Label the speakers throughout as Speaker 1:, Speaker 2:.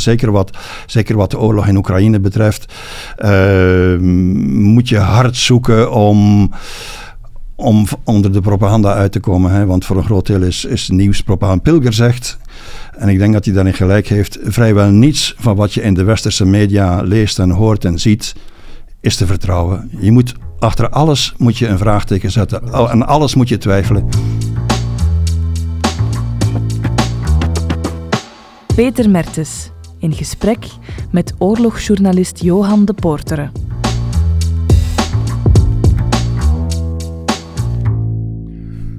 Speaker 1: Zeker wat, zeker wat de oorlog in Oekraïne betreft, uh, moet je hard zoeken om, om onder de propaganda uit te komen. Hè? Want voor een groot deel is, is nieuws propaganda. Pilger zegt, en ik denk dat hij daarin gelijk heeft, vrijwel niets van wat je in de westerse media leest en hoort en ziet, is te vertrouwen. Je moet achter alles moet je een vraagteken zetten. En alles moet je twijfelen.
Speaker 2: Peter Mertes in gesprek met oorlogsjournalist Johan de Poorteren.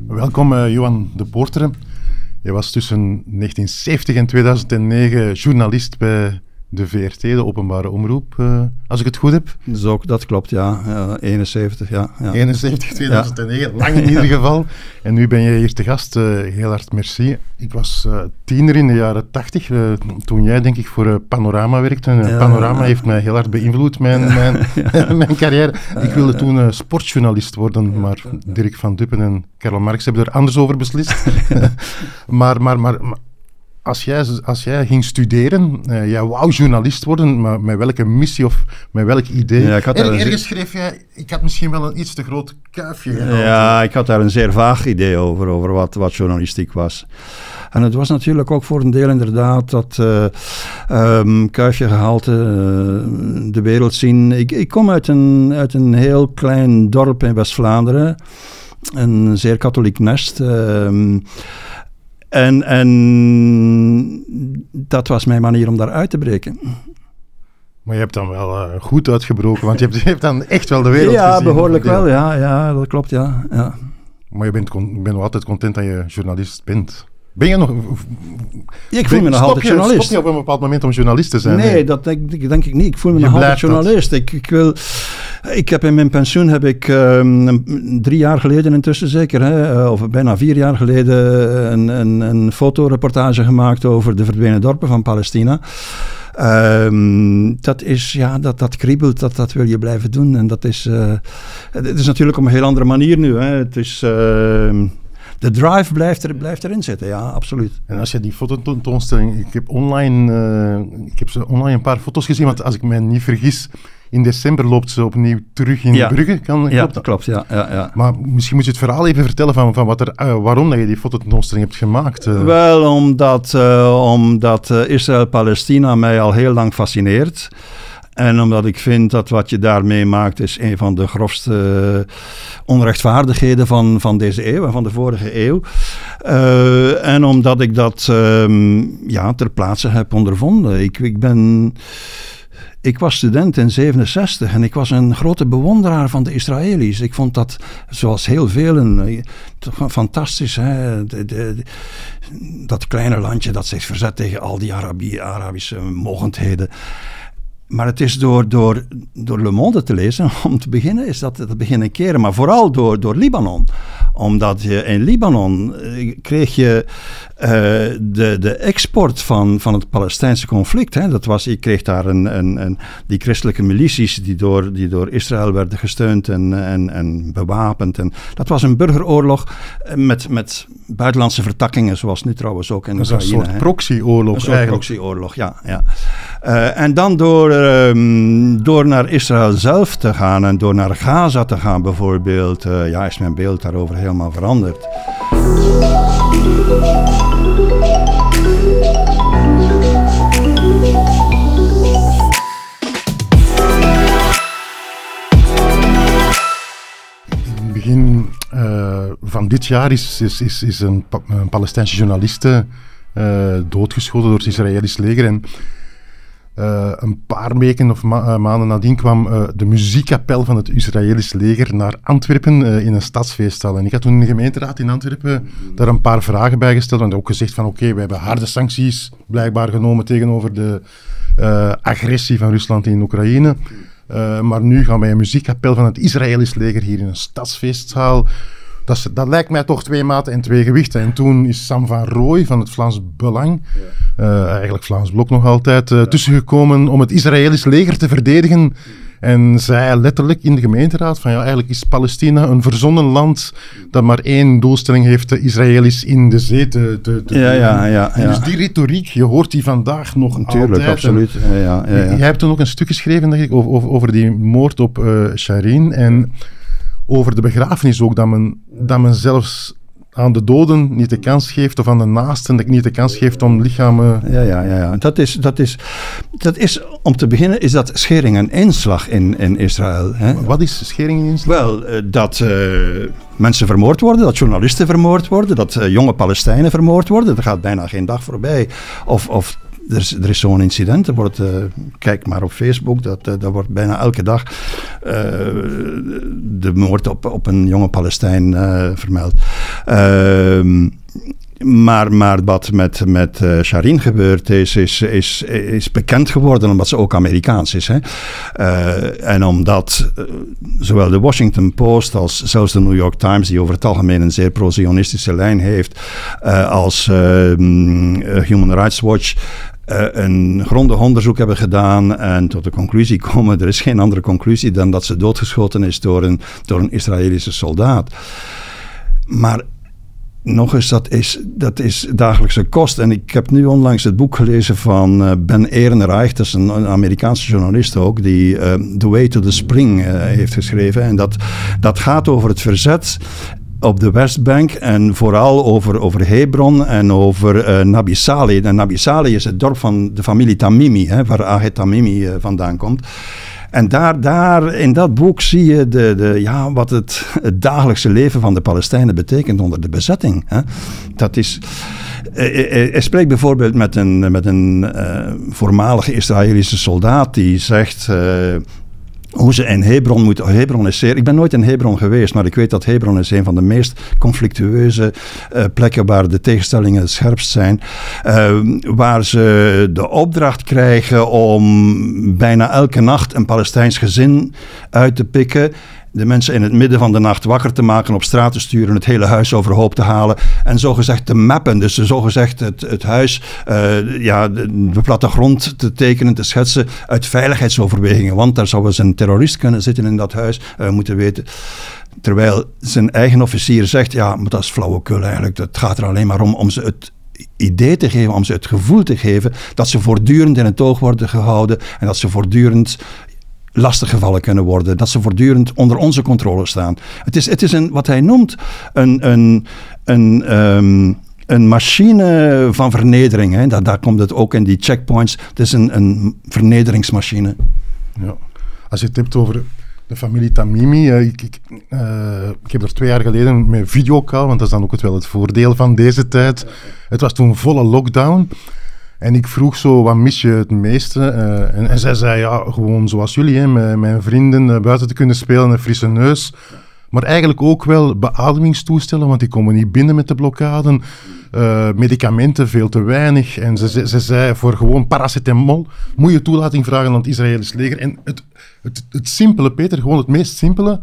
Speaker 3: Welkom uh, Johan de Poorteren. Je was tussen 1970 en 2009 journalist bij de VRT, de openbare omroep, uh, als ik het goed heb.
Speaker 1: Zo, dat klopt, ja. Uh, 71, ja, ja.
Speaker 3: 71, 2009, ja. lang in ieder geval. En nu ben je hier te gast. Uh, heel hard merci. Ik was eh, tiener in de jaren 80, toen jij denk ik voor Panorama werkte. Ja, Panorama heeft mij heel hard beïnvloed, mijn, mijn, mijn carrière. Ik wilde toen sportjournalist worden, maar Dirk van Duppen en Karel Marx hebben er anders over beslist. maar, maar, maar, maar als jij, als jij ging studeren, uh, jij wou journalist worden, maar met welke missie of met welk idee? Ja, ik had en ergens schreef jij, ik had misschien wel een iets te groot kuifje gehaald.
Speaker 1: Ja, ik had daar een zeer vaag idee over, over wat, wat journalistiek was. En het was natuurlijk ook voor een deel inderdaad dat uh, um, kuifje gehalte, uh, de wereld zien. Ik, ik kom uit een, uit een heel klein dorp in West-Vlaanderen, een zeer katholiek nest. Uh, en, en dat was mijn manier om daaruit te breken.
Speaker 3: Maar je hebt dan wel uh, goed uitgebroken, want je hebt, je hebt, dan echt wel de wereld
Speaker 1: ja,
Speaker 3: gezien.
Speaker 1: Ja, behoorlijk wel, ja, ja, dat klopt, ja. ja.
Speaker 3: Maar je bent, bent nog altijd content dat je journalist bent. Ben je nog...
Speaker 1: ik voel me nog altijd journalist.
Speaker 3: Stop je op een bepaald moment om journalist te zijn?
Speaker 1: Nee, dat denk, denk, ik niet. Ik voel me nog altijd journalist. Ik, ik, wil... Ik heb in mijn pensioen heb ik um, drie jaar geleden intussen zeker, hè, eh, of bijna vier jaar geleden, een, een, een fotoreportage gemaakt over de verdwenen dorpen van Palestina. Um, dat is, ja, dat, dat kriebelt, dat, dat wil je blijven doen. En dat is, uh, het is natuurlijk op een heel andere manier nu. Hè. Het is... Uh, de drive blijft, er, blijft erin zitten, ja, absoluut.
Speaker 3: En als je die fototentoonstelling, ik heb online, uh, ik heb ze online een paar foto's gezien, want als ik me niet vergis, in december loopt ze opnieuw terug in ja. Brugge. Kan,
Speaker 1: ja, klopt dat? klopt, ja, ja, ja.
Speaker 3: Maar misschien moet je het verhaal even vertellen van, van wat er, uh, waarom dat je die fototentoonstelling hebt gemaakt.
Speaker 1: Uh. Wel, omdat, omdat Israël-Palestina mij al heel lang fascineert. En omdat ik vind dat wat je daarmee maakt is een van de grofste onrechtvaardigheden van, van deze eeuw en van de vorige eeuw. Uh, en omdat ik dat um, ja, ter plaatse heb ondervonden. Ik, ik ben... Ik was student in 67 en ik was een grote bewonderaar van de Israëli's. Ik vond dat, zoals heel velen, eh, fantastisch. Hè? De, dat kleine landje dat zich verzet tegen al die Arabi Arabische mogendheden. Maar het is door, door, door Le Monde te lezen, om te beginnen, is dat te beginnen keren. Maar vooral door, door Libanon. Omdat je in Libanon eh, kreeg je uh, de, de export van, van het Palestijnse conflict. Hè. Dat was, je kreeg daar een, een, een, die christelijke milities die door, die door Israël werden gesteund en, en, en bewapend. En dat was een burgeroorlog met, met buitenlandse vertakkingen, zoals nu trouwens ook in Oekraïne.
Speaker 3: Een soort proxyoorlog
Speaker 1: Een soort proxyoorlog, ja. ja. Uh, en dan door, uh, door naar Israël zelf te gaan en door naar Gaza te gaan bijvoorbeeld, uh, ja, is mijn beeld daarover helemaal veranderd.
Speaker 3: begin uh, van dit jaar is, is, is, is een, een Palestijnse journaliste uh, doodgeschoten door het Israëlisch leger. Uh, een paar weken of ma maanden nadien kwam de muziekkapel van het Israëlisch leger naar Antwerpen in een stadsfeesthal. En ik had toen in de gemeenteraad in Antwerpen daar een paar vragen bij gesteld. En ook gezegd van oké, we hebben harde sancties blijkbaar genomen tegenover de agressie van Rusland in Oekraïne. Maar nu gaan wij een muziekkapel van het Israëlisch leger hier in een stadsfeestzaal. Dat, is, dat, lijkt mij toch twee maten en twee gewichten. En toen is Sam van Rooij van het Vlaams Belang, ja. uh, eigenlijk Vlaams Blok nog altijd, uh, ja. tussengekomen om het Israëlisch leger te verdedigen. En zei letterlijk in de gemeenteraad van ja, eigenlijk is Palestina een verzonnen land dat maar één doelstelling heeft, de Israëli's in de zee te, te, te
Speaker 1: Ja, ja, ja,
Speaker 3: En
Speaker 1: ja.
Speaker 3: Dus die retoriek, je hoort die vandaag nog
Speaker 1: Natuurlijk,
Speaker 3: altijd.
Speaker 1: absoluut. Ja, ja, ja, ja.
Speaker 3: Jij hebt toen ook een stuk geschreven, denk ik, over, over, die moord op eh Sharin en over de begrafenis ook, dat men, dat men zelfs aan de doden niet de kans geeft, of aan de naasten niet de kans geeft om lichamen...
Speaker 1: Ja, ja, ja, ja. Dat, is, dat, is, dat is, om te beginnen, is dat schering en inslag in, in Israël. Hè?
Speaker 3: Wat is schering in
Speaker 1: Wel, eh, dat eh, mensen vermoord worden, dat journalisten vermoord worden, dat eh, jonge Palestijnen vermoord worden. Er gaat bijna geen dag voorbij. Of, of er is, er is zo'n incident, er wordt, eh, kijk maar op Facebook, dat, eh, dat wordt bijna elke dag eh, de moord op, op een jonge Palestijn vermeld. Ehm, maar, maar wat met, met Sharin gebeurd is, is, is, bekend geworden omdat ze ook Amerikaans is. Hè? En omdat zowel de Washington Post als zelfs de New York Times, die over het algemeen een zeer pro-zionistische lijn heeft, als eh, mm, eh, Human Rights Watch een grondig onderzoek hebben gedaan en tot de conclusie komen, er is geen andere conclusie dan dat ze doodgeschoten is door een, door een Israëlische soldaat. Maar nog eens, dat is, dat is dagelijkse kost. En ik heb nu onlangs het boek gelezen van eh, Ben Ehrenreich, dat is een, Amerikaanse journalist ook, die eh, The Way to the Spring eh, heeft geschreven. En dat, dat gaat over het verzet op de Westbank en vooral over, over Hebron en over eh Nabi Saleh. En Nabi is het dorp van de familie Tamimi, hè, waar Ahed Tamimi eh, vandaan komt. En daar, daar in dat boek zie je de, de, ja, wat het, het dagelijkse leven van de Palestijnen betekent onder de bezetting. Hè. Dat is. eh, eh, Hij spreekt bijvoorbeeld met een, met een eh, voormalige Israëlische soldaat die zegt. Hoe ze in Hebron moeten. Hebron is zeer. Ik ben nooit in Hebron geweest, maar ik weet dat Hebron is een van de meest conflictueuze eh, plekken waar de tegenstellingen het scherpst zijn. Eh, waar ze de opdracht krijgen om bijna elke nacht een Palestijns gezin uit te pikken. De mensen in het midden van de nacht wakker te maken, op straat te sturen, het hele huis overhoop te halen en zogezegd te mappen. Dus zogezegd het, het huis, eh, ja, de, plattegrond te tekenen, te schetsen uit veiligheidsoverwegingen. Want daar zou eens een terrorist kunnen zitten in dat huis, eh, moeten weten. Terwijl zijn eigen officier zegt, ja, maar dat is flauwekul eigenlijk. Het gaat er alleen maar om om ze het idee te geven, om ze het gevoel te geven dat ze voortdurend in het oog worden gehouden en dat ze voortdurend lastiggevallen kunnen worden, dat ze voortdurend onder onze controle staan. Het is, het is een, wat hij noemt een, een, een, ehm, een machine van vernedering. Hè. Daar, komt het ook in die checkpoints. Het is een, een vernederingsmachine.
Speaker 3: Ja. Als je het hebt over de familie Tamimi, ik, ik, eh, ik heb er twee jaar geleden met videocall, want dat is dan ook het, wel het voordeel van deze tijd. Het was toen volle lockdown. En ik vroeg zo, wat mis je het meeste? Eh, en, en zij zei, ja, gewoon zoals jullie, hè, met mijn vrienden eh, buiten te kunnen spelen, een frisse neus. Maar eigenlijk ook wel beademingstoestellen, want die komen niet binnen met de blokkaden. Eh, medicamenten veel te weinig. En ze, ze, ze zei voor gewoon paracetamol moet je toelating vragen aan het Israëlisch leger. En het, het, het simpele, Peter, gewoon het meest simpele,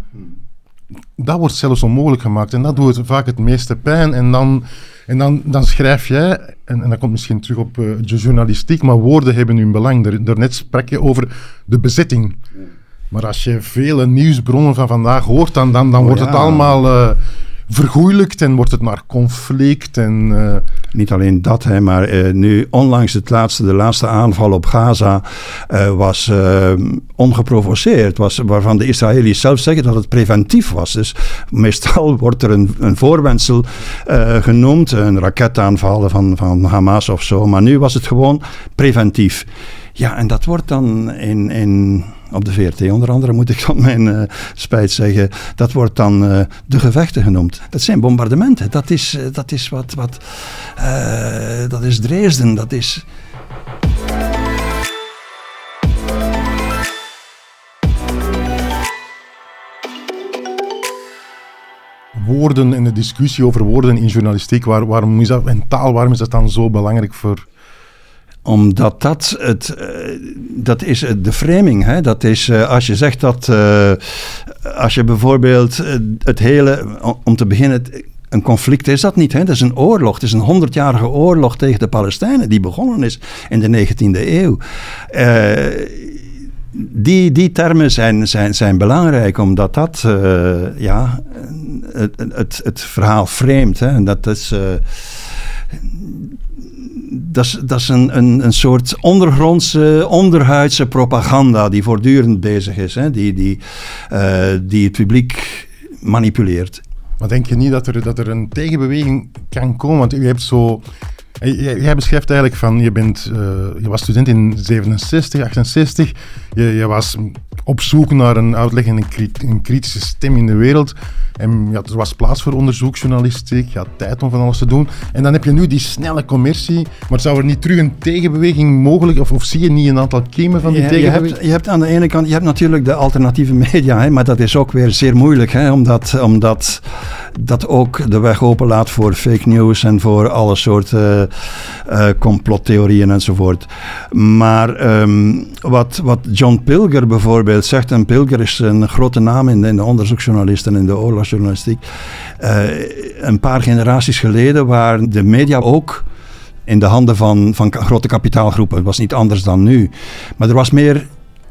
Speaker 3: dat wordt zelfs onmogelijk gemaakt. En dat doet vaak het meeste pijn. En dan, en dan, dan schrijf jij, en, en dat komt misschien terug op eh, de journalistiek, maar woorden hebben hun belang. Daar- Daarnet sprak je over de bezetting. Maar als je vele nieuwsbronnen van vandaag hoort, dan, dan, dan
Speaker 1: Oh,
Speaker 3: wordt het allemaal eh vergoeilijkt en wordt het maar conflict. En, eh,
Speaker 1: Niet alleen dat, hè, maar eh, nu onlangs het laatste, de laatste aanval op Gaza eh, was ongeprovoceerd. Was, waarvan de Israëli's zelf zeggen dat het preventief was. Dus meestal wordt er een, een voorwendsel genoemd, een raketaanval van, van Hamas of zo. Maar nu was het gewoon preventief. Ja, en dat wordt dan in, in, op de VRT onder andere, moet ik tot mijn eh, spijt zeggen, dat wordt dan eh, de gevechten genoemd. Dat zijn bombardementen. Dat is, eh, dat is wat, wat dat is Dresden, dat is...
Speaker 3: woorden en de discussie over woorden in journalistiek, waar, waarom is dat, en taal, waarom is dat dan zo belangrijk voor...
Speaker 1: Omdat dat, het, eh, dat is eh, de framing. Hè? Dat is eh, als je zegt dat, als je bijvoorbeeld het hele, om te beginnen, een conflict is dat niet. Hè? Dat is een oorlog. Het is een honderdjarige oorlog tegen de Palestijnen die begonnen is in de 19e eeuw. Die, die termen zijn, zijn, zijn belangrijk, omdat dat ja, het, het, het verhaal framet. Hè, en dat is, dat is een, een, een soort ondergrondse, onderhuidse propaganda die voortdurend bezig is, hè? Die, die, uh, die het publiek manipuleert.
Speaker 3: Maar denk je niet dat er, dat er een tegenbeweging kan komen? Want u hebt zo Jij, beschrijft eigenlijk van, je, bent, uh, je was student in 67, 68. Je, je was op zoek naar een uitleg en een, een, kritische stem in de wereld. En ja, er was plaats voor onderzoeksjournalistiek, je had tijd om van alles te doen. En dan heb je nu die snelle commercie. Maar zou er niet terug een tegenbeweging mogelijk, of, of zie je niet een aantal kiemen van die tegenbeweging?
Speaker 1: Je hebt, je hebt, aan de ene kant, je hebt natuurlijk de alternatieve media, hè, maar dat is ook weer zeer moeilijk, hè, omdat, omdat dat ook de weg openlaat voor fake news en voor alle soorten uh, complottheorieën enzovoort. Maar ehm, wat, wat John Pilger bijvoorbeeld zegt, en Pilger is een grote naam in de, in de onderzoeksjournalisten in de oorlogsjournalistiek. Uh, een paar generaties geleden waren de media ook in de handen van, van grote kapitaalgroepen. Het was niet anders dan nu. Maar er was meer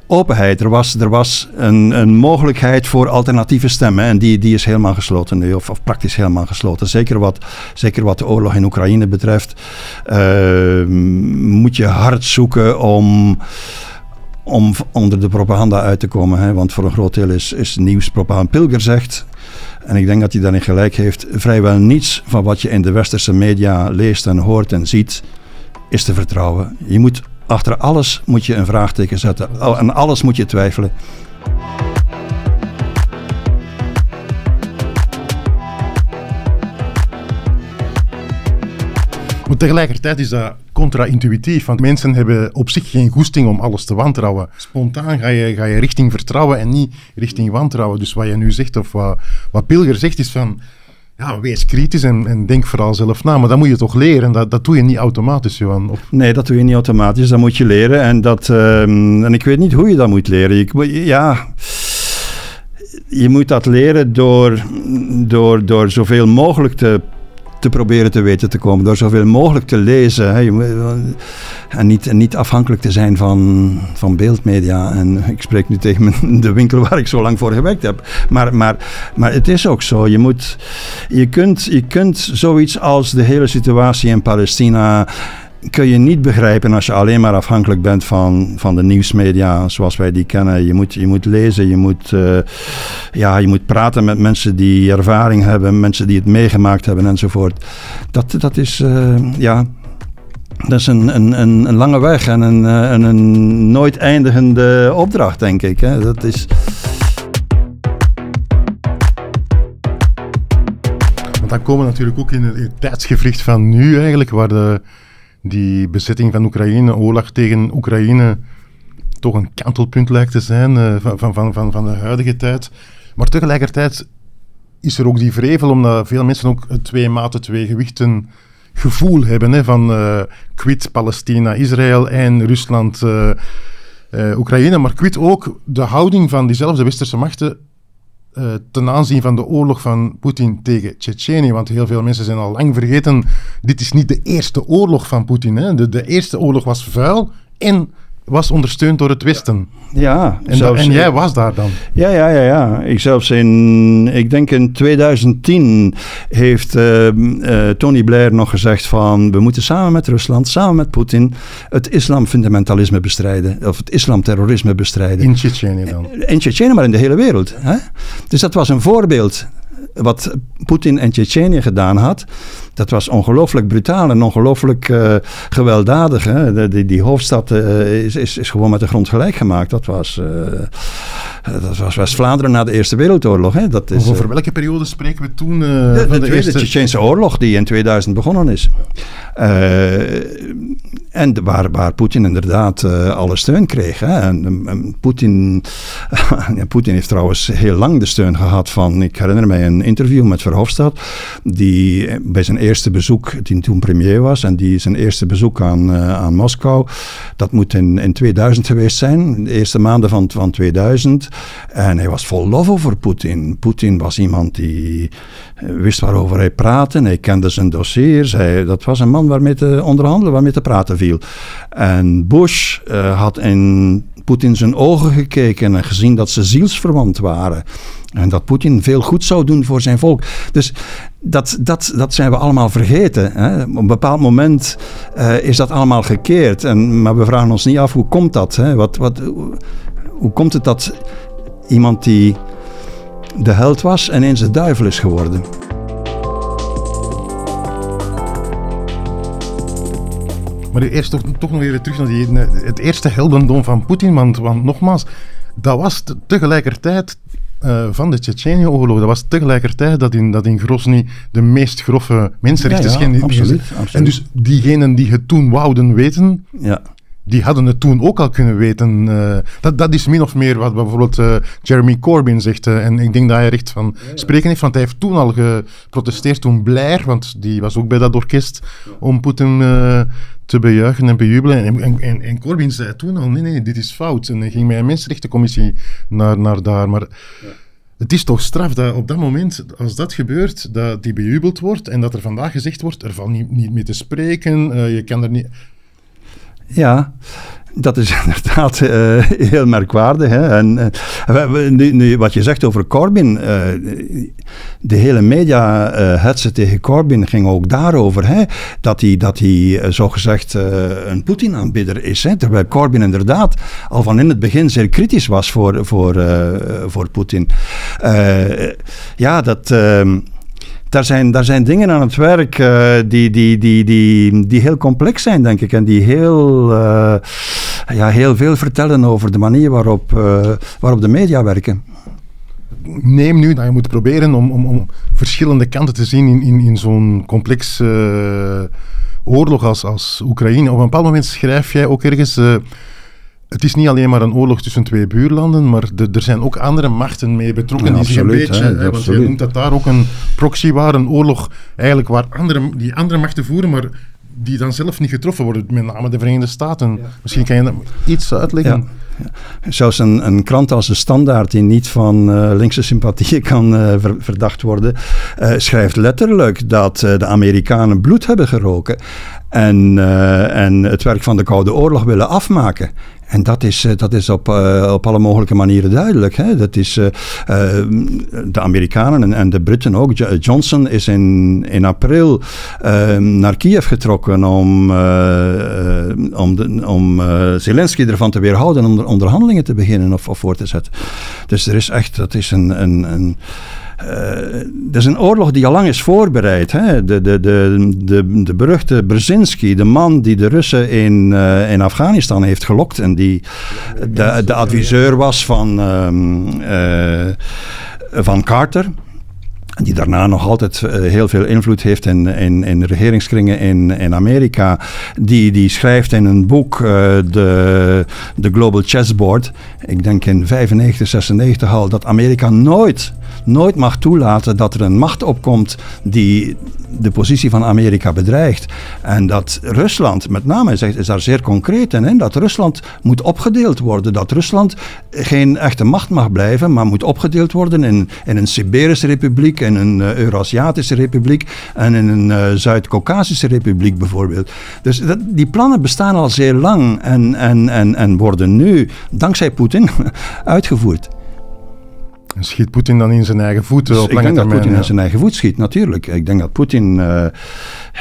Speaker 1: openheid. Er was, er was een, een mogelijkheid voor alternatieve stemmen. En die, die is helemaal gesloten nu, of, of praktisch helemaal gesloten. Zeker wat, zeker wat de oorlog in Oekraïne betreft, uh, moet je hard zoeken om om onder de propaganda uit te komen. Hè? Want voor een groot deel is, is nieuwspropaganda. Pilger zegt, en ik denk dat hij daarin gelijk heeft, vrijwel niets van wat je in de westerse media leest en hoort en ziet, is te vertrouwen. Je moet achter alles moet je een vraagteken zetten. En alles moet je twijfelen.
Speaker 3: Maar tegelijkertijd is dat contra-intuïtief, want mensen hebben op zich geen goesting om alles te wantrouwen. Spontaan ga je, ga je richting vertrouwen en niet richting wantrouwen. Dus wat je nu zegt, of wat, wat Pilger zegt, is van ja, wees kritisch en, en, denk vooral zelf na. Maar dat moet je toch leren. Dat, dat doe je niet automatisch, Johan.
Speaker 1: Nee, dat doe je niet automatisch. Dat moet je leren. En, dat, um, en ik weet niet hoe je dat moet leren. Ik, ja, je moet dat leren door, door, door zoveel mogelijk te te proberen te weten te komen. Door zoveel mogelijk te lezen. Hè. En, niet, en niet afhankelijk te zijn van, van beeldmedia. En ik spreek nu tegen de winkel waar ik zo lang voor gewerkt heb. Maar, maar, maar het is ook zo. Je, moet, je, kunt, je kunt zoiets als de hele situatie in Palestina kun je niet begrijpen als je alleen maar afhankelijk bent van, van de nieuwsmedia zoals wij die kennen. Je moet, je moet lezen, je moet, uh, ja, je moet praten met mensen die ervaring hebben, mensen die het meegemaakt hebben enzovoort. Dat, dat is, uh, ja, dat is een, een, een, lange weg en een, een, een nooit eindigende opdracht, denk ik. Hè. Dat is...
Speaker 3: Want dan komen we natuurlijk ook in het, in het tijdsgevricht van nu eigenlijk, waar de die bezetting van Oekraïne, oorlog tegen Oekraïne, toch een kantelpunt lijkt te zijn uh, van, van, van, van de huidige tijd. Maar tegelijkertijd is er ook die vrevel, omdat veel mensen ook twee maten, twee gewichten gevoel hebben hè, van uh, quit Palestina, Israël en Rusland, uh, Oekraïne. Maar quit ook de houding van diezelfde westerse machten uh, ten aanzien van de oorlog van Poetin tegen Tsjetsjenië. Want heel veel mensen zijn al lang vergeten, dit is niet de eerste oorlog van Poetin. De, de eerste oorlog was vuil en was ondersteund door het Westen.
Speaker 1: Ja,
Speaker 3: en, zelfs, en jij was daar dan.
Speaker 1: Ja, ja, ja, ja. Ik zelfs in, ik denk in 2010 heeft uh, uh, Tony Blair nog gezegd van we moeten samen met Rusland, samen met Poetin het islamfundamentalisme bestrijden. Of het islamterrorisme bestrijden.
Speaker 3: In Tsjetsjenië dan?
Speaker 1: In Tsjetsjenië, maar in de hele wereld. Hè? Dus dat was een voorbeeld wat Poetin en Tsjetsjenië gedaan had, dat was ongelooflijk brutaal en ongelooflijk uh, gewelddadig. Hè? De, die, die, hoofdstad uh, is, is, is, gewoon met de grond gelijk gemaakt. Dat was, uh, dat was West-Vlaanderen na de Eerste Wereldoorlog. Hè? Dat is,
Speaker 3: over welke periode spreken we toen?
Speaker 1: de, de, de, de Tweede Tsjetsjense Oorlog, die in 2000 begonnen is. en waar, waar Poetin inderdaad alle steun kreeg. Hè? En, en Poetin, Poetin heeft trouwens heel lang de steun gehad van, ik herinner mij een interview met Verhofstadt, die bij zijn eerste bezoek, die toen premier was, en die zijn eerste bezoek aan, uh, aan Moskou, dat moet in, in 2000 geweest zijn, de eerste maanden van, van 2000. En hij was vol lof over Poetin. Poetin was iemand die eh, wist waarover hij praatte, hij kende zijn dossiers, hij, dat was een man waarmee te onderhandelen, waarmee te praten viel. En Bush uh, had in Poetin zijn ogen gekeken en gezien dat ze zielsverwant waren. En dat Poetin veel goed zou doen voor zijn volk. Dus dat, dat, dat zijn we allemaal vergeten. Hè. Op een bepaald moment uh, is dat allemaal gekeerd. En, maar we vragen ons niet af hoe komt dat? Hè? Wat, wat, hoe komt het dat iemand die de held was ineens de duivel is geworden?
Speaker 3: Maar eerst toch, toch nog even terug naar die, het eerste heldendom van Poetin. Want, want nogmaals, dat was tegelijkertijd uh, van de Tsjetsjenië-oorlog. Dat was tegelijkertijd dat in, dat in Grozny de meest grove mensenrechten
Speaker 1: ja, ja, absoluut, absoluut,
Speaker 3: En dus diegenen die het toen wouden weten,
Speaker 1: ja.
Speaker 3: Die hadden het toen ook al kunnen weten. Uh, dat, dat is min of meer wat bijvoorbeeld uh, Jeremy Corbyn zegt. en ik denk dat hij recht van spreken heeft, want hij heeft toen al geprotesteerd, toen Blair, want die was ook bij dat orkest, om Poetin te bejuichen en bejubelen. En, en, en, Corbyn zei toen al, nee, nee, dit is fout. En hij ging met een mensenrechtencommissie naar, naar daar. Maar het is toch straf dat op dat moment, als dat gebeurt, dat die bejubeld wordt en dat er vandaag gezegd wordt, er valt niet, niet mee te spreken, je kan er niet...
Speaker 1: Ja, dat is inderdaad uh, heel merkwaardig. Hè? En, uh, nu, wat je zegt over Corbyn, uh, de hele media hetze tegen Corbyn ging ook daarover. Hè? Dat hij, dat hij zogezegd een Poetin-aanbidder is. Hè? Terwijl Corbyn inderdaad al van in het begin zeer kritisch was voor, voor, voor Poetin. ja, dat ehm, daar zijn, daar zijn dingen aan het werk uh, die, die, die, die, die heel complex zijn, denk ik. En die heel, uh, ja, heel veel vertellen over de manier waarop, uh, waarop de media werken.
Speaker 3: Neem nu dat je moet proberen om, om, om verschillende kanten te zien in, in, in zo'n complex oorlog als, als Oekraïne. Op een bepaald moment schrijf jij ook ergens het is niet alleen maar een oorlog tussen twee buurlanden, maar de, er zijn ook andere machten mee betrokken.
Speaker 1: Ja, absoluut,
Speaker 3: een beetje, hè, want je noemt dat daar ook een proxy waar, een oorlog eigenlijk waar andere, die andere machten voeren, maar die dan zelf niet getroffen worden, met name de Verenigde Staten. Ja. Misschien kan je dat iets uitleggen.
Speaker 1: Ja. Zelfs een, een, krant als de Standaard, die niet van uh, linkse sympathieën kan uh, ver, verdacht worden, uh, schrijft letterlijk dat de Amerikanen bloed hebben geroken en, en het werk van de Koude Oorlog willen afmaken. En dat is, eh, dat is op, uh, op alle mogelijke manieren duidelijk. Hè? Dat is, uh, de Amerikanen en, en, de Britten ook. Johnson is in, in april naar Kiev getrokken om, om, de, om Zelensky ervan te weerhouden om onderhandelingen te beginnen of, of voor te zetten. Dus er is echt, dat is een, een, een uh, dat is een oorlog die al lang is voorbereid. Hè? De, de, de, de, de beruchte Brzezinski, de man die de Russen in, uh, in Afghanistan heeft gelokt en die de, de adviseur was van, um, uh, van Carter die daarna nog altijd heel veel invloed heeft in, in, in regeringskringen in, in Amerika. Die, die schrijft in een boek, uh, de, de Global Chessboard, ik denk in 95, 96 al, dat Amerika nooit nooit mag toelaten dat er een macht opkomt die de positie van Amerika bedreigt. En dat Rusland, met name is, is daar zeer concreet in, dat Rusland moet opgedeeld worden. Dat Rusland geen echte macht mag blijven, maar moet opgedeeld worden in, in een Siberische republiek, in een uh, Eurasiatische republiek en in een uh, Zuid-Caucasische republiek bijvoorbeeld. Dus dat, die plannen bestaan al zeer lang en, en, en, en worden nu, dankzij Poetin, uitgevoerd.
Speaker 3: Schiet Poetin dan in zijn eigen voet?
Speaker 1: Dus ik denk dat Poetin in zijn eigen voet schiet, natuurlijk. Ik denk dat Poetin uh,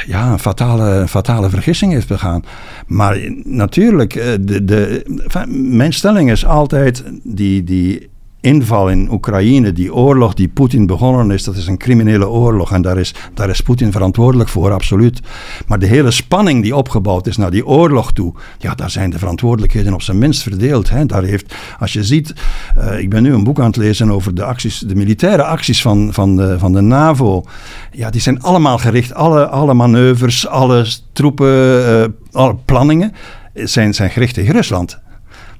Speaker 1: ja, een fatale, fatale vergissing heeft begaan. Maar natuurlijk, uh, de, de, mijn stelling is altijd die, die inval in Oekraïne, die oorlog die Poetin begonnen is, dat is een criminele oorlog. En daar is, daar is Poetin verantwoordelijk voor, absoluut. Maar de hele spanning die opgebouwd is naar die oorlog toe, ja, daar zijn de verantwoordelijkheden op zijn minst verdeeld. Hè. Daar heeft, als je ziet, uh, ik ben nu een boek aan het lezen over de acties, de militaire acties van, van, de, van de NAVO. Ja, die zijn allemaal gericht, alle, alle manoeuvres, alle troepen, uh, alle planningen zijn, zijn gericht tegen Rusland.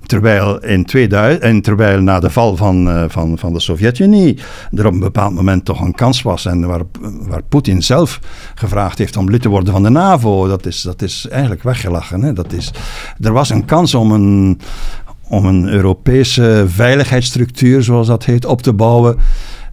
Speaker 1: Terwijl, in 2000, en terwijl na de val van, uh, van, van de Sovjet-Unie er op een bepaald moment toch een kans was. En waar, waar Poetin zelf gevraagd heeft om lid te worden van de NAVO. Dat is, dat is eigenlijk weggelachen. Hè? Dat is, er was een kans om een, om een Europese veiligheidsstructuur, zoals dat heet, op te bouwen.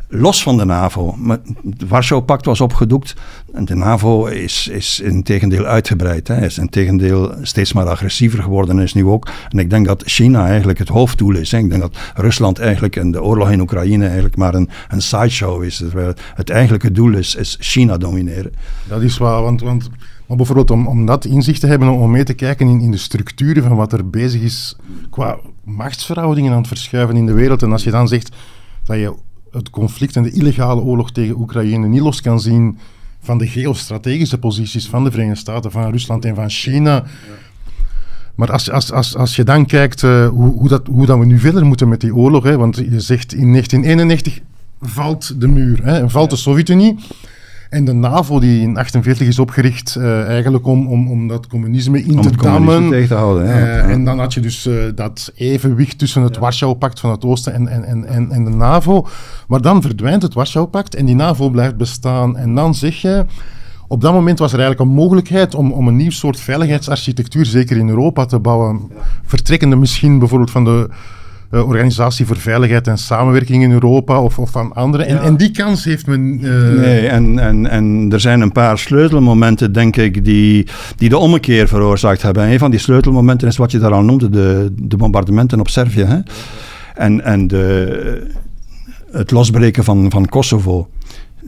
Speaker 1: Los van de NAVO. Maar het Warschau-pact was opgedoekt en de NAVO is, is in tegendeel uitgebreid. Hè. Is in tegendeel steeds maar agressiever geworden is nu ook. En ik denk dat China eigenlijk het hoofddoel is. Ik denk dat Rusland eigenlijk en de oorlog in Oekraïne eigenlijk maar een, een sideshow is. Terwijl het eigenlijke doel is, is China domineren.
Speaker 3: Dat is waar, want, want maar bijvoorbeeld om, om dat inzicht te hebben, om mee te kijken in, in de structuren van wat er bezig is qua machtsverhoudingen aan het verschuiven in de wereld. En als je dan zegt dat je het conflict en de illegale oorlog tegen Oekraïne niet los kan zien van de geostrategische posities van de Verenigde Staten, van Rusland en van China. Maar als, als, als, als je dan kijkt uh, hoe, hoe, dat, hoe dat we nu verder moeten met die oorlog, hè, want je zegt in 1991 valt de muur, hè, valt de Sovjet-Unie. En de NAVO, die in 1948 is opgericht, uh, eigenlijk om, om, om dat communisme in
Speaker 1: om
Speaker 3: te dammen.
Speaker 1: tegen te houden. Ja.
Speaker 3: Uh, en dan had je dus uh, dat evenwicht tussen het ja. Warschau-pact van het Oosten en, en, en, en de NAVO. Maar dan verdwijnt het Warschau-pact en die NAVO blijft bestaan. En dan zeg je. Op dat moment was er eigenlijk een mogelijkheid om, om een nieuw soort veiligheidsarchitectuur, zeker in Europa, te bouwen. Vertrekkende misschien bijvoorbeeld van de uh, Organisatie voor Veiligheid en Samenwerking in Europa of, of van andere. En, en, die kans heeft men.
Speaker 1: Uh... Nee, en, en, en er zijn een paar sleutelmomenten, denk ik, die, die de ommekeer veroorzaakt hebben. En een van die sleutelmomenten is wat je daar al noemde: de, de bombardementen op Servië. Hè? En, en de, het losbreken van, van Kosovo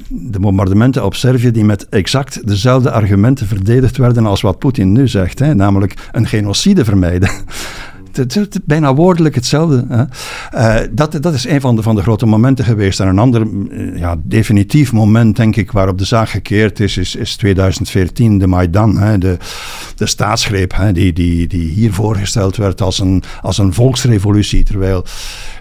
Speaker 1: de bombardementen op Servië die met exact dezelfde argumenten verdedigd werden als wat Poetin nu zegt, hè, namelijk een genocide vermijden. Het is bijna woordelijk hetzelfde. Hè. Uh, dat, dat is een van de, van de grote momenten geweest. En een ander ja, definitief moment, denk ik, waarop de zaak gekeerd is, is, is 2014, de Maidan. Hè, de, de staatsgreep hè, die, die, die hier voorgesteld werd als een, als een volksrevolutie. Terwijl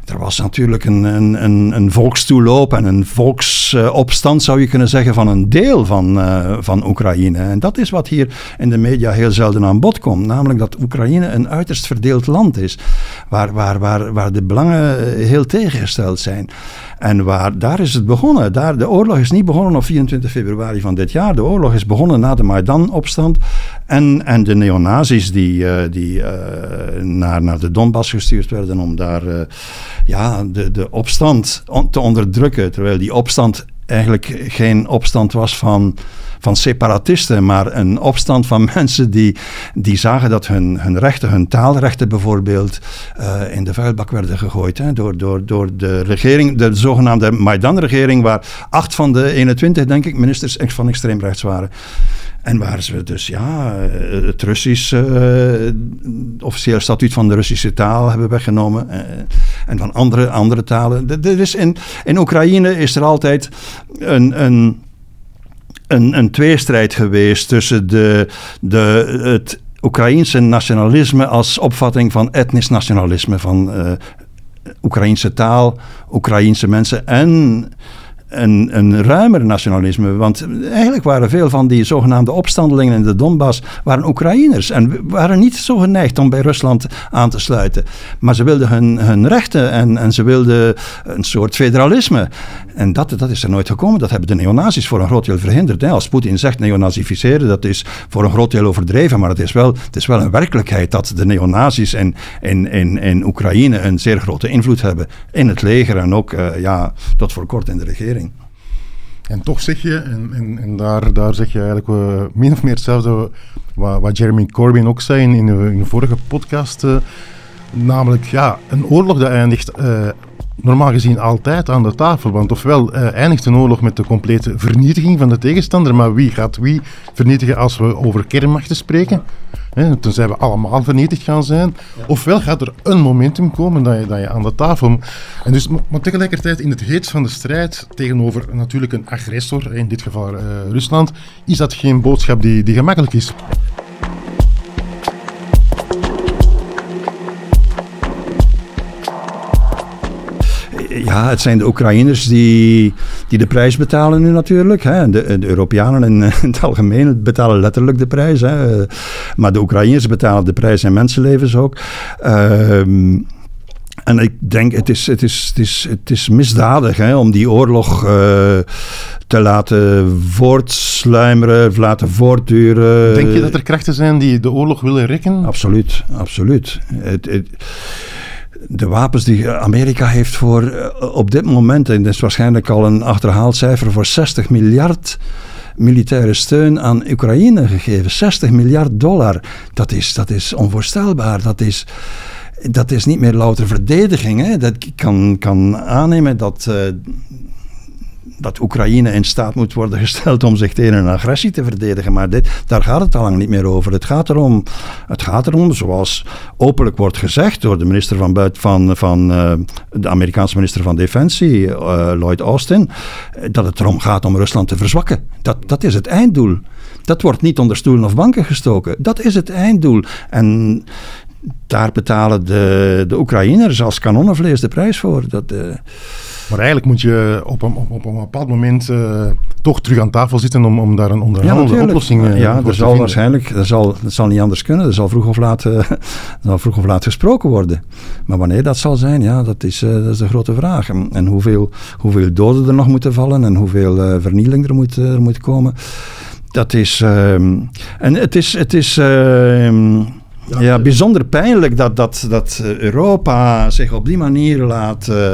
Speaker 1: er was natuurlijk een, een, een, een volkstoeloop en een volksopstand, zou je kunnen zeggen, van een deel van, uh, van Oekraïne. En dat is wat hier in de media heel zelden aan bod komt. Namelijk dat Oekraïne een uiterst verdeeld land is, waar, waar, waar, waar de belangen heel tegengesteld zijn. En waar, daar is het begonnen. Daar, de oorlog is niet begonnen op 24 februari van dit jaar. De oorlog is begonnen na de Maidan-opstand. En, en de neonazis die, uh, die uh, naar, naar de Donbass gestuurd werden om daar uh, ja, de, de opstand te onderdrukken. Terwijl die opstand eigenlijk geen opstand was van van separatisten, maar een opstand van mensen die, die zagen dat hun, hun rechten, hun taalrechten bijvoorbeeld, uh, in de vuilbak werden gegooid. Hè, door, door, door de regering, de zogenaamde Maidan-regering, waar acht van de 21, denk ik, ministers van extreem rechts waren. En waar ze dus ja, het Russisch, uh, officieel statuut van de Russische taal hebben weggenomen. Uh, en van andere, andere talen. Er is in, in Oekraïne is er altijd een, een, een, een tweestrijd geweest tussen de, de, het Oekraïense nationalisme als opvatting van etnisch nationalisme. Van uh, Oekraïense taal, Oekraïense mensen en een, een ruimer nationalisme. Want eigenlijk waren veel van die zogenaamde opstandelingen in de Donbass waren Oekraïners. En waren niet zo geneigd om bij Rusland aan te sluiten. Maar ze wilden hun, hun rechten en, en ze wilden een soort federalisme. En dat, dat is er nooit gekomen. Dat hebben de neonazis voor een groot deel verhinderd. Hè. Als Poetin zegt neonazificeren, dat is voor een groot deel overdreven. Maar het is wel, het is wel een werkelijkheid dat de neonazis in, in, in, in Oekraïne een zeer grote invloed hebben. In het leger en ook uh, ja, tot voor kort in de regering.
Speaker 3: En toch zeg je, en, en, en daar, daar zeg je eigenlijk uh, min of meer hetzelfde wat, wat Jeremy Corbyn ook zei in, in, vorige podcast. Uh, namelijk, ja, een oorlog dat eindigt uh, normaal gezien altijd aan de tafel. Want ofwel eindigt een oorlog met de complete vernietiging van de tegenstander, maar wie gaat wie vernietigen als we over kernmachten spreken? Hè, tenzij we allemaal vernietigd gaan zijn. Ja. Ofwel gaat er een momentum komen dat je, dat je aan de tafel... En dus, maar tegelijkertijd in het heet van de strijd tegenover natuurlijk een agressor, in dit geval uh, Rusland, is dat geen boodschap die, die gemakkelijk is.
Speaker 1: Ja, het zijn de Oekraïners die, die de prijs betalen nu natuurlijk. Hè. De, de Europeanen in, in, het algemeen betalen letterlijk de prijs. Hè. Maar de Oekraïners betalen de prijs en mensenlevens ook. Um, en ik denk, het is, het is, het is, het is misdadig hè, om die oorlog uh, te laten voortsluimeren, laten voortduren.
Speaker 3: Denk je dat er krachten zijn die de oorlog willen rekken?
Speaker 1: Absoluut, absoluut. Het, het, de wapens die Amerika heeft voor eh, op dit moment, en dat is waarschijnlijk al een achterhaald cijfer, voor 60 miljard militaire steun aan Oekraïne gegeven. 60 miljard dollar. Dat is, dat is onvoorstelbaar. Dat is, dat is niet meer louter verdediging. Hè. Dat kan, kan aannemen dat, uh, dat Oekraïne in staat moet worden gesteld om zich tegen een agressie te verdedigen. Maar dit, daar gaat het al lang niet meer over. Het gaat erom, het gaat erom zoals openlijk wordt gezegd door de minister van, buiten, van, van uh, de Amerikaanse minister van Defensie, uh, Lloyd Austin, dat het erom gaat om Rusland te verzwakken. Dat, dat is het einddoel. Dat wordt niet onder stoelen of banken gestoken. Dat is het einddoel. En daar betalen de, de Oekraïners als kanonnenvlees de prijs voor. Dat, uh,
Speaker 3: maar eigenlijk moet je op een, op, op een bepaald moment uh, toch terug aan tafel zitten om, om daar een onderhandelde ja, oplossing uh,
Speaker 1: ja, voor zal waarschijnlijk, dat zal, dat zal niet anders kunnen. Er zal vroeg of laat, uh, zal vroeg of laat gesproken worden. Maar wanneer dat zal zijn, ja, dat is, dat is de grote vraag. En, en, hoeveel, hoeveel doden er nog moeten vallen en hoeveel vernieling er moet, er moet komen. Dat is... Ehm, en het is... Het is ehm, ja, bijzonder pijnlijk dat, dat, dat Europa zich op die manier laat. Uh,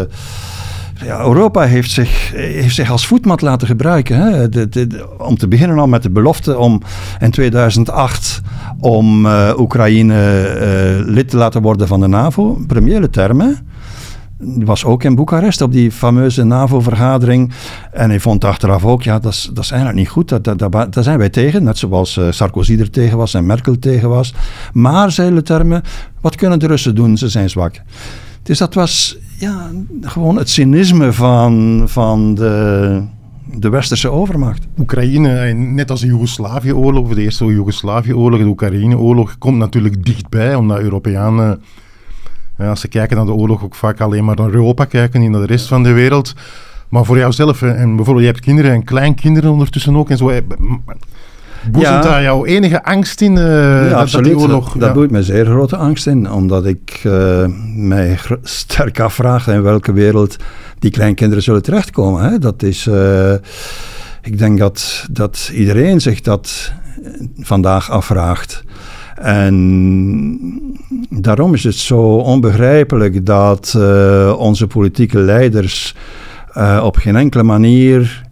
Speaker 1: ja, Europa heeft zich, heeft zich als voetmat laten gebruiken. Hè? Om te beginnen al met de belofte om in 2008 om uh, Oekraïne uh, lid te laten worden van de NAVO. Première termen. Was ook in Boekarest op die fameuze NAVO-vergadering. En hij vond achteraf ook, ja, dat is, dat is eigenlijk niet goed. Dat, daar zijn wij tegen. Net zoals uh, Sarkozy er tegen was en Merkel tegen was. Maar, zei termen, wat kunnen de Russen doen? Ze zijn zwak. Dus dat was ja, gewoon het cynisme van, van de, de westerse overmacht.
Speaker 3: Oekraïne, eh, net als de Joegoslavië-oorlog, de eerste Joegoslavië-oorlog, de Oekraïne-oorlog, komt natuurlijk dichtbij, omdat Europeanen, ja, als ze kijken naar de oorlog, ook vaak alleen maar naar Europa kijken, niet naar de rest van de wereld. Maar voor jouzelf, en bijvoorbeeld je hebt kinderen en kleinkinderen ondertussen ook en zo. Boezemt ja. daar jouw enige angst in? Uh,
Speaker 1: ja, dat, absoluut. Dat, oorlog, dat boeit me zeer grote angst in. Omdat ik uh, mij sterk afvraag in welke wereld die kleinkinderen zullen terechtkomen. Hè? Dat is... Uh, ik denk dat, dat iedereen zich dat vandaag afvraagt. En daarom is het zo onbegrijpelijk dat onze politieke leiders op geen enkele manier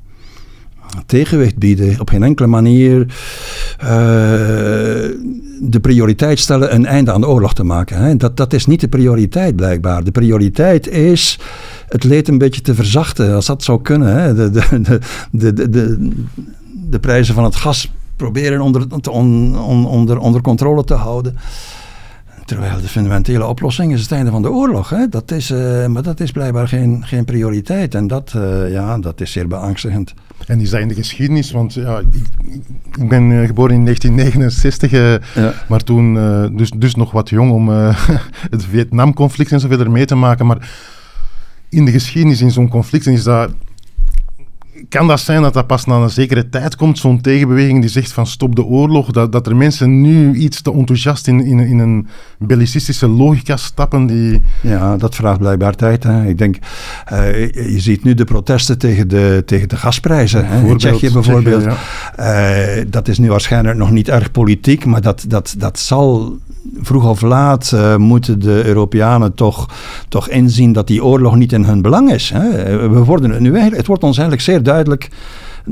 Speaker 1: tegenwicht bieden. Op geen enkele manier uh, de prioriteit stellen een einde aan de oorlog te maken. Hè. Dat, dat is niet de prioriteit blijkbaar. De prioriteit is het leed een beetje te verzachten, als dat zou kunnen. Hè. De, de, de, de, de, prijzen van het gas proberen onder, on, on, onder, onder controle te houden. Terwijl de fundamentele oplossing is het einde van de oorlog. Hè? Dat is, uh, maar dat is blijkbaar geen, geen prioriteit. En dat, uh, ja, dat is zeer beangstigend.
Speaker 3: En is dat in de geschiedenis? Want ja, ik, ik ben uh, geboren in 1969, ja. maar toen dus, dus nog wat jong om het Vietnamconflict en zoveel ermee te maken. Maar in de geschiedenis, in zo'n conflict, is dat kan dat zijn dat dat pas na een zekere tijd komt, zo'n tegenbeweging die zegt van stop de oorlog, dat, dat er mensen nu iets te enthousiast in, in, in een bellicistische logica stappen die...
Speaker 1: Ja, dat vraagt blijkbaar tijd. Hè. Ik denk, uh, je ziet nu de protesten tegen de, tegen de gasprijzen. Hè. In Tsjechië bijvoorbeeld. Tsjechië, ja. uh, dat is nu waarschijnlijk nog niet erg politiek, maar dat, dat, dat zal vroeg of laat uh, moeten de Europeanen toch, toch inzien dat die oorlog niet in hun belang is. Hè. We worden nu het wordt ons eigenlijk zeer duidelijk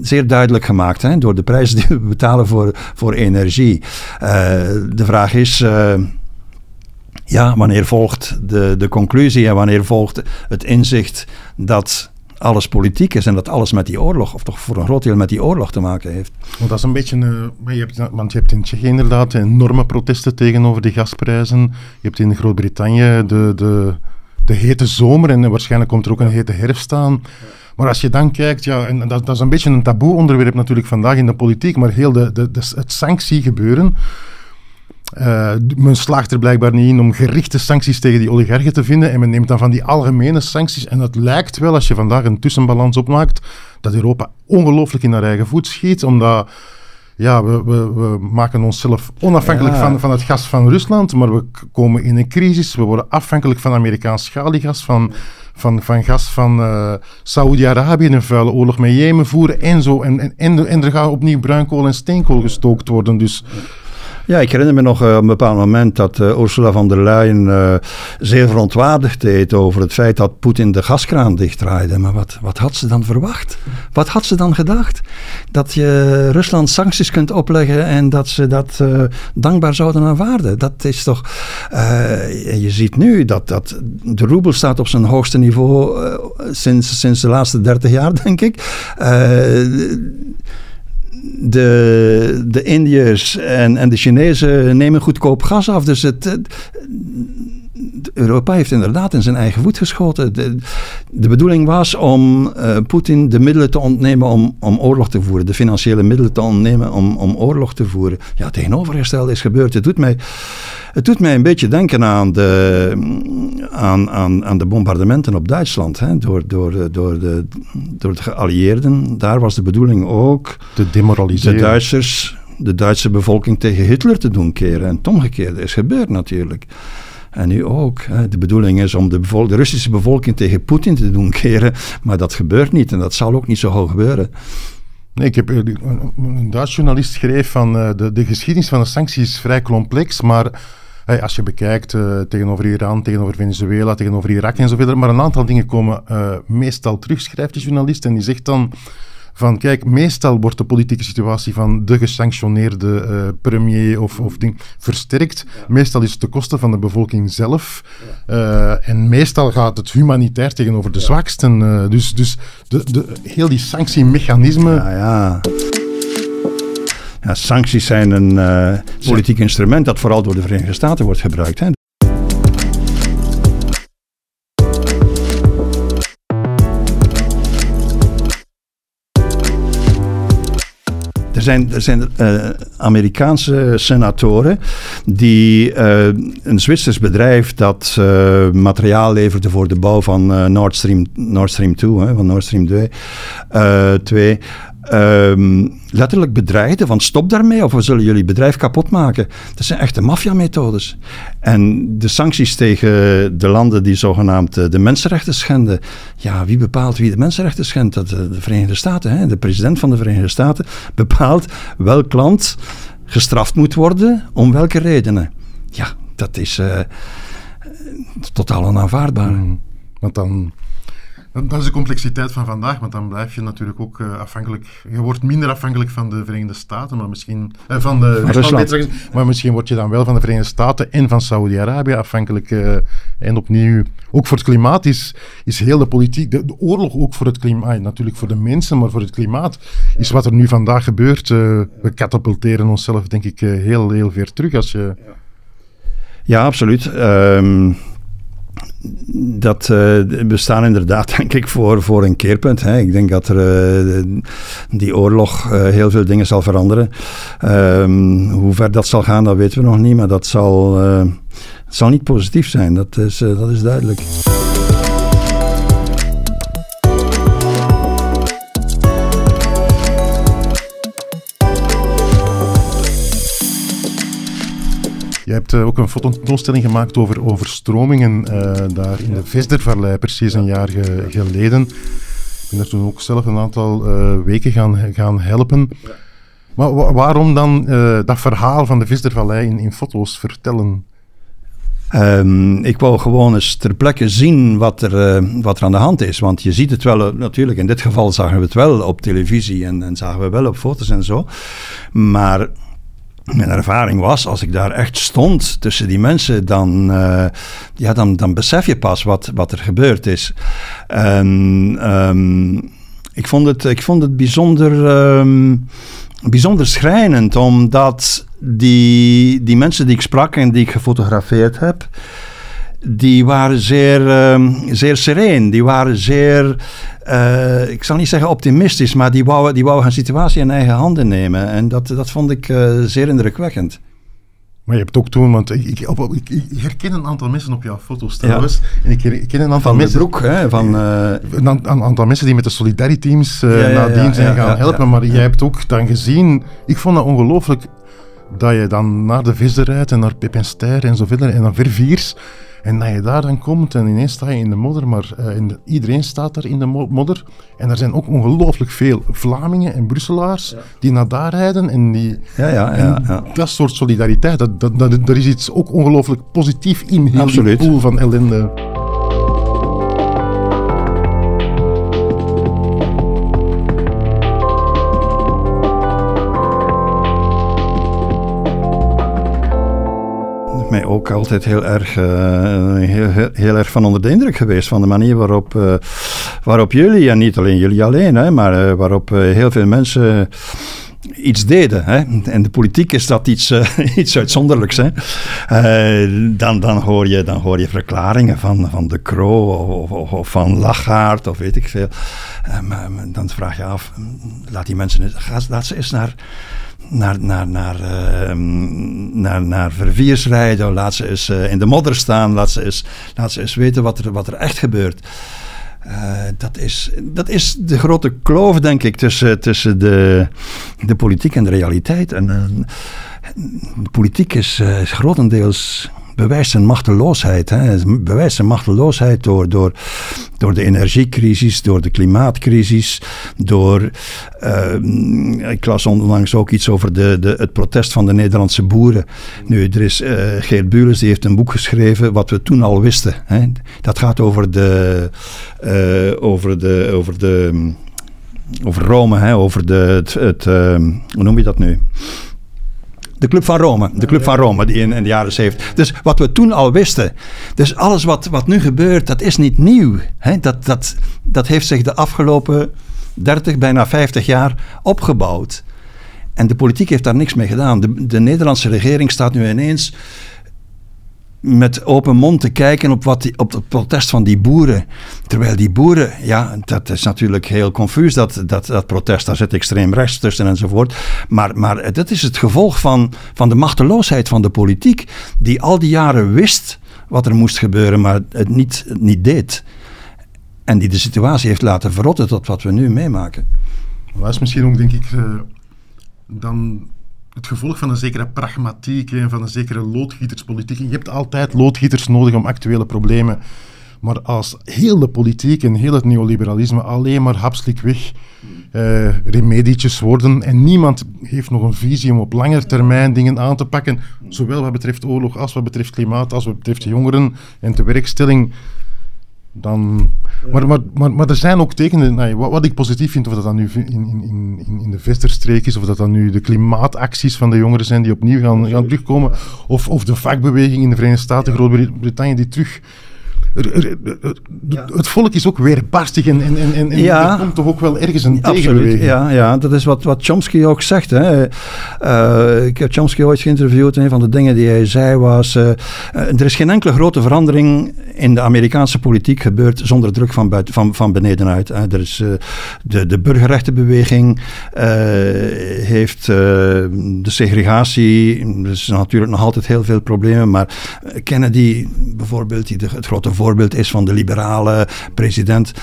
Speaker 1: zeer duidelijk gemaakt hè, door de prijzen die we betalen voor, voor energie. Uh, de vraag is. Uh, ja, wanneer volgt de, de conclusie en wanneer volgt het inzicht dat alles politiek is en dat alles met die oorlog, of toch voor een groot deel met die oorlog te maken heeft.
Speaker 3: Want dat is een beetje, uh, je hebt, want je hebt in Tsjechië inderdaad enorme protesten tegenover die gasprijzen. Je hebt in Groot-Brittannië de, de, de hete zomer en waarschijnlijk komt er ook een hete herfst aan. Maar als je dan kijkt, ja, en dat, dat is een beetje een taboe onderwerp natuurlijk vandaag in de politiek, maar heel de, de, de het sanctiegebeuren uh, men slaagt er blijkbaar niet in om gerichte sancties tegen die oligarchen te vinden. En men neemt dan van die algemene sancties. En het lijkt wel, als je vandaag een tussenbalans opmaakt, dat Europa ongelooflijk in haar eigen voet schiet. Omdat ja, we, we, we maken onszelf onafhankelijk van, van het gas van Rusland. Maar we komen in een crisis. We worden afhankelijk van Amerikaans schaliegas, van, van, van gas van uh, Saoedi-Arabië, een vuile oorlog met Jemen voeren en zo. En, en, en, er gaat opnieuw bruinkool en steenkool gestookt worden. Dus
Speaker 1: Ja, ik herinner me nog uh, op een bepaald moment dat uh, Ursula von der Leyen uh, zeer verontwaardigd deed over het feit dat Poetin de gaskraan dichtdraaide. Maar wat, wat had ze dan verwacht? Wat had ze dan gedacht? Dat je Rusland sancties kunt opleggen en dat ze dat dankbaar zouden aanvaarden. Dat is toch. je ziet nu dat, dat de roebel staat op zijn hoogste niveau sinds, sinds de laatste dertig jaar, denk ik de, de Indiërs en, en de Chinezen nemen goedkoop gas af. Dus het, Europa heeft inderdaad in zijn eigen voet geschoten. De, de bedoeling was om uh, Poetin de middelen te ontnemen om, om oorlog te voeren. De financiële middelen te ontnemen om, om oorlog te voeren. Ja, tegenovergestelde is gebeurd. Het doet mij, het doet mij een beetje denken aan de, aan, aan, aan de bombardementen op Duitsland. Hè, door, door, door, de, door de geallieerden. Daar was de bedoeling ook...
Speaker 3: Te demoraliseren.
Speaker 1: De Duitsers de Duitse bevolking tegen Hitler te doen keren. En het omgekeerde is gebeurd natuurlijk. En nu ook. De bedoeling is om de, de, Russische bevolking tegen Poetin te doen keren. Maar dat gebeurt niet en dat zal ook niet zo gauw gebeuren.
Speaker 3: Nee, ik heb, een Duits journalist schreef van uh, de, de geschiedenis van de sancties is vrij complex, maar als je bekijkt uh, tegenover Iran, tegenover Venezuela, tegenover Irak en zo verder, maar een aantal dingen komen meestal terug, schrijft de journalist, en die zegt dan van kijk, meestal wordt de politieke situatie van de gesanctioneerde uh, premier of, of ding versterkt. Meestal is het de kosten van de bevolking zelf. Uh, en meestal gaat het humanitair tegenover de zwaksten. Uh, dus dus de, de, heel die sanctiemechanismen.
Speaker 1: Ja, ja. Ja, sancties zijn een politiek instrument dat vooral door de Verenigde Staten wordt gebruikt. Hè. Er zijn, er zijn uh, Amerikaanse senatoren die uh, een Zwitsers bedrijf dat uh, materiaal leverde voor de bouw van Nord Stream, Nord Stream 2, hè, van Nord Stream 2, 2 um, letterlijk bedreigden van stop daarmee of we zullen jullie bedrijf kapot maken. Dat zijn echte maffiamethodes. En de sancties tegen de landen die zogenaamd eh, de mensenrechten schenden. Ja, wie bepaalt wie de mensenrechten schendt? Dat de Verenigde Staten. Hè? De president van de Verenigde Staten bepaalt welk land gestraft moet worden, om welke redenen. Ja, dat is uh, totaal onaanvaardbaar. Mm,
Speaker 3: want dan dat is de complexiteit van vandaag, want dan blijf je natuurlijk ook uh, afhankelijk. Je wordt minder afhankelijk van de Verenigde Staten, maar misschien. Uh, van de, Rusland. Maar misschien word je dan wel van de Verenigde Staten en van Saudi-Arabië afhankelijk. Uh, en opnieuw, ook voor het klimaat is, is heel de politiek, de, de oorlog ook voor het klimaat, natuurlijk voor de mensen, maar voor het klimaat, is wat er nu vandaag gebeurt. we katapulteren onszelf, denk ik, heel, heel ver terug als je.
Speaker 1: Ja, absoluut. Um, dat, uh, we staan inderdaad, denk ik, voor, voor een keerpunt. Hè. Ik denk dat er, uh, die oorlog uh, heel veel dingen zal veranderen. Um, hoe ver dat zal gaan, dat weten we nog niet. Maar dat zal, zal niet positief zijn, dat is, dat is duidelijk.
Speaker 3: Je hebt uh, ook een fototentoonstelling gemaakt over overstromingen uh, daar in de Vesdervallei, precies een jaar ge geleden. Ik ben daar toen ook zelf een aantal uh, weken gaan, gaan helpen. Maar wa waarom dan dat verhaal van de Vesdervallei in, in foto's vertellen?
Speaker 1: Um, ik wou gewoon eens ter plekke zien wat er, wat er aan de hand is. Want je ziet het wel, natuurlijk, in dit geval zagen we het wel op televisie en, en zagen we wel op foto's en zo. Maar mijn ervaring was, als ik daar echt stond tussen die mensen, dan, uh, ja, dan, dan besef je pas wat, wat er gebeurd is. En um, ik, vond het, ik vond het bijzonder, um, bijzonder schrijnend, omdat die, die mensen die ik sprak en die ik gefotografeerd heb, die waren zeer, uh, zeer sereen. Die waren zeer, uh, ik zal niet zeggen optimistisch, maar die wouden, die wouden hun situatie in eigen handen nemen. En dat, dat vond ik uh, zeer indrukwekkend.
Speaker 3: Maar je hebt ook toen, want ik, ik, op, ik, ik, herken een aantal mensen op jouw foto's trouwens. Ja. En ik herken een aantal
Speaker 1: van
Speaker 3: mensen.
Speaker 1: Broek, hè, van, uh,
Speaker 3: een, aantal mensen die met de Solidarity Teams uh, ja, nadien zijn gaan helpen. Maar jij hebt ook dan gezien, ik vond dat ongelooflijk dat je dan naar de Visser rijdt en naar Pip en Ster en zo verder en dan Verviers. En dat je daar dan komt en ineens sta je in de modder, maar uh, in de, iedereen staat daar in de modder. En er zijn ook ongelooflijk veel Vlamingen en Brusselaars die naar daar rijden. En die,
Speaker 1: ja, ja, ja, ja.
Speaker 3: Dat soort solidariteit, dat, dat, dat, er is iets ook ongelooflijk positief in heel die pool van ellende.
Speaker 1: Ook altijd heel erg, uh, heel, heel, erg van onder de indruk geweest van de manier waarop, uh, waarop jullie, en niet alleen jullie alleen, hè, maar uh, waarop heel veel mensen iets deden. Hè? En de politiek is dat iets, iets uitzonderlijks. Hè? dan, dan, hoor je, dan hoor je verklaringen van, van De Croo of, of, van Lachaert of weet ik veel. dan vraag je af, laat die mensen, laat ze eens naar naar, naar, naar, uh, naar, naar verviers rijden. Laat ze eens uh, in de modder staan. Laat ze eens, laat ze eens weten wat er, wat er echt gebeurt. Uh, dat, is, dat is de grote kloof, denk ik, tussen, tussen de, de politiek en de realiteit. En, de politiek is, is grotendeels bewijst zijn machteloosheid. Hè. Bewijst machteloosheid door, door, door de energiecrisis, door de klimaatcrisis, door. Uh, ik las onlangs ook iets over de, de, het protest van de Nederlandse boeren. Nu, er is uh, Geert Bules, die heeft een boek geschreven, wat we toen al wisten. Hè. Dat gaat over de. Uh, over de. Over de over Rome, hè, over de, het, het hoe noem je dat nu? De Club van Rome. De Club van Rome, die in, in, de jaren 70. Dus wat we toen al wisten. Dus alles wat, wat nu gebeurt, dat is niet nieuw. Hè? Dat, dat, dat heeft zich de afgelopen 30, bijna 50 jaar opgebouwd. En de politiek heeft daar niks mee gedaan. De, de Nederlandse regering staat nu ineens met open mond te kijken op, wat die, op het protest van die boeren. Terwijl die boeren, ja, dat is natuurlijk heel confuus, dat, dat, dat protest, daar zit extreem rechts tussen enzovoort. Maar, maar dat is het gevolg van, van de machteloosheid van de politiek, die al die jaren wist wat er moest gebeuren, maar het niet, niet deed. En die de situatie heeft laten verrotten tot wat we nu meemaken.
Speaker 3: Dat is misschien ook, denk ik, uh, dan het gevolg van een zekere pragmatiek en van een zekere loodgieterspolitiek. Je hebt altijd loodgieters nodig om actuele problemen. Maar als heel de politiek en heel het neoliberalisme alleen maar hapselijk weg uh, remedietjes worden en niemand heeft nog een visie om op lange termijn dingen aan te pakken, zowel wat betreft oorlog als wat betreft klimaat, als wat betreft jongeren en tewerkstelling, dan, maar, maar, maar, maar er zijn ook tekenen, nee, wat, wat, ik positief vind, of dat dan nu in, in, in, in de Vesterstreek is, of dat dan nu de klimaatacties van de jongeren zijn die opnieuw gaan, gaan terugkomen, of, of de vakbeweging in de Verenigde Staten, Groot-Brittannië, die terug het volk is ook weerbarstig en, en, en, en er komt toch ook wel ergens een tegenbeweging.
Speaker 1: Ja, ja, dat is wat, wat Chomsky ook zegt. Hè. Uh, ik heb Chomsky ooit geïnterviewd en een van de dingen die hij zei was... Uh, er is geen enkele grote verandering in de Amerikaanse politiek gebeurd zonder druk van, buiten, van, van benedenuit. Hè. Er is, uh, de, de burgerrechtenbeweging heeft de segregatie... Er is natuurlijk nog altijd heel veel problemen, maar Kennedy bijvoorbeeld, die de, het grote voorbeeld is van de liberale president.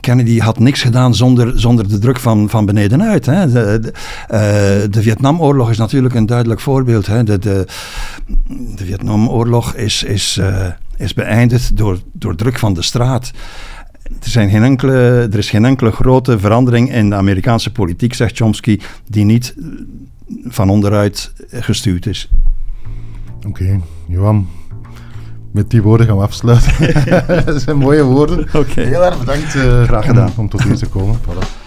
Speaker 1: Kennedy had niks gedaan zonder, zonder de druk van, van benedenuit. Hè. De, uh, de Vietnamoorlog is natuurlijk een duidelijk voorbeeld. Hè. De, de, de Vietnamoorlog is, is, uh, is beëindigd door, door druk van de straat. Er, zijn geen enkele, er is geen enkele grote verandering in de Amerikaanse politiek, zegt Chomsky, die niet van onderuit gestuurd is.
Speaker 3: Oké, Johan, met die woorden gaan we afsluiten. dat zijn mooie woorden.
Speaker 1: Okay.
Speaker 3: Heel erg bedankt uh,
Speaker 1: Graag gedaan.
Speaker 3: Om, om tot hier te komen. Voilà.